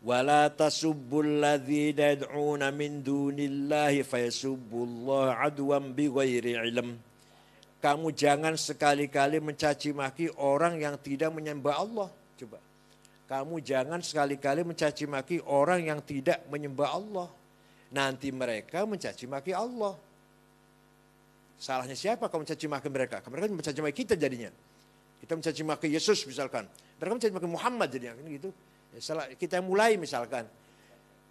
Wala tasubbul ladzina yad'una min dunillahi fayasubbullaha adwan bighairi ilm. Kamu jangan sekali-kali mencaci maki orang yang tidak menyembah Allah. Coba. Kamu jangan sekali-kali mencaci maki orang yang tidak menyembah Allah. Nanti mereka mencaci maki Allah. Salahnya siapa kamu mencaci maki mereka? Mereka mencaci maki kita jadinya. Kita mencaci maki Yesus misalkan. Mereka mencaci maki Muhammad jadinya. Gitu. Kita mulai misalkan.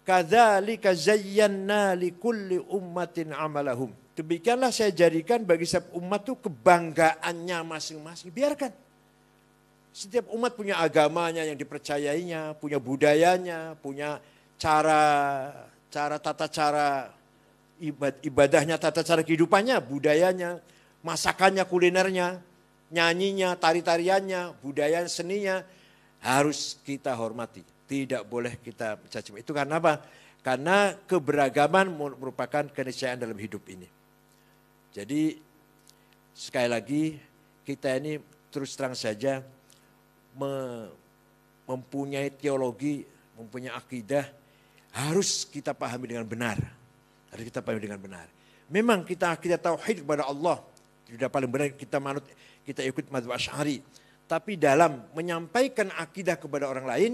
Kadzalika zayyana likulli ummatin amalahum. Demikianlah saya jadikan bagi setiap umat itu kebanggaannya masing-masing. Biarkan. Setiap umat punya agamanya yang dipercayainya, punya budayanya, punya cara cara tata cara ibadahnya, tata cara kehidupannya, budayanya, masakannya, kulinernya, nyanyinya, tari-tariannya, budaya seninya, harus kita hormati. Tidak boleh kita caci Itu karena apa? Karena keberagaman merupakan keniscayaan dalam hidup ini. Jadi sekali lagi kita ini terus terang saja mempunyai teologi, mempunyai akidah harus kita pahami dengan benar. Harus kita pahami dengan benar. Memang kita kita tauhid kepada Allah tidak paling benar kita manut kita ikut madzhab Asy'ari. Tapi dalam menyampaikan akidah kepada orang lain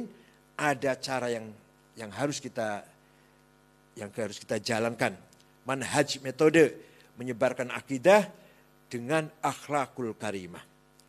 ada cara yang yang harus kita yang harus kita jalankan. Manhaj metode menyebarkan akidah dengan akhlakul karimah.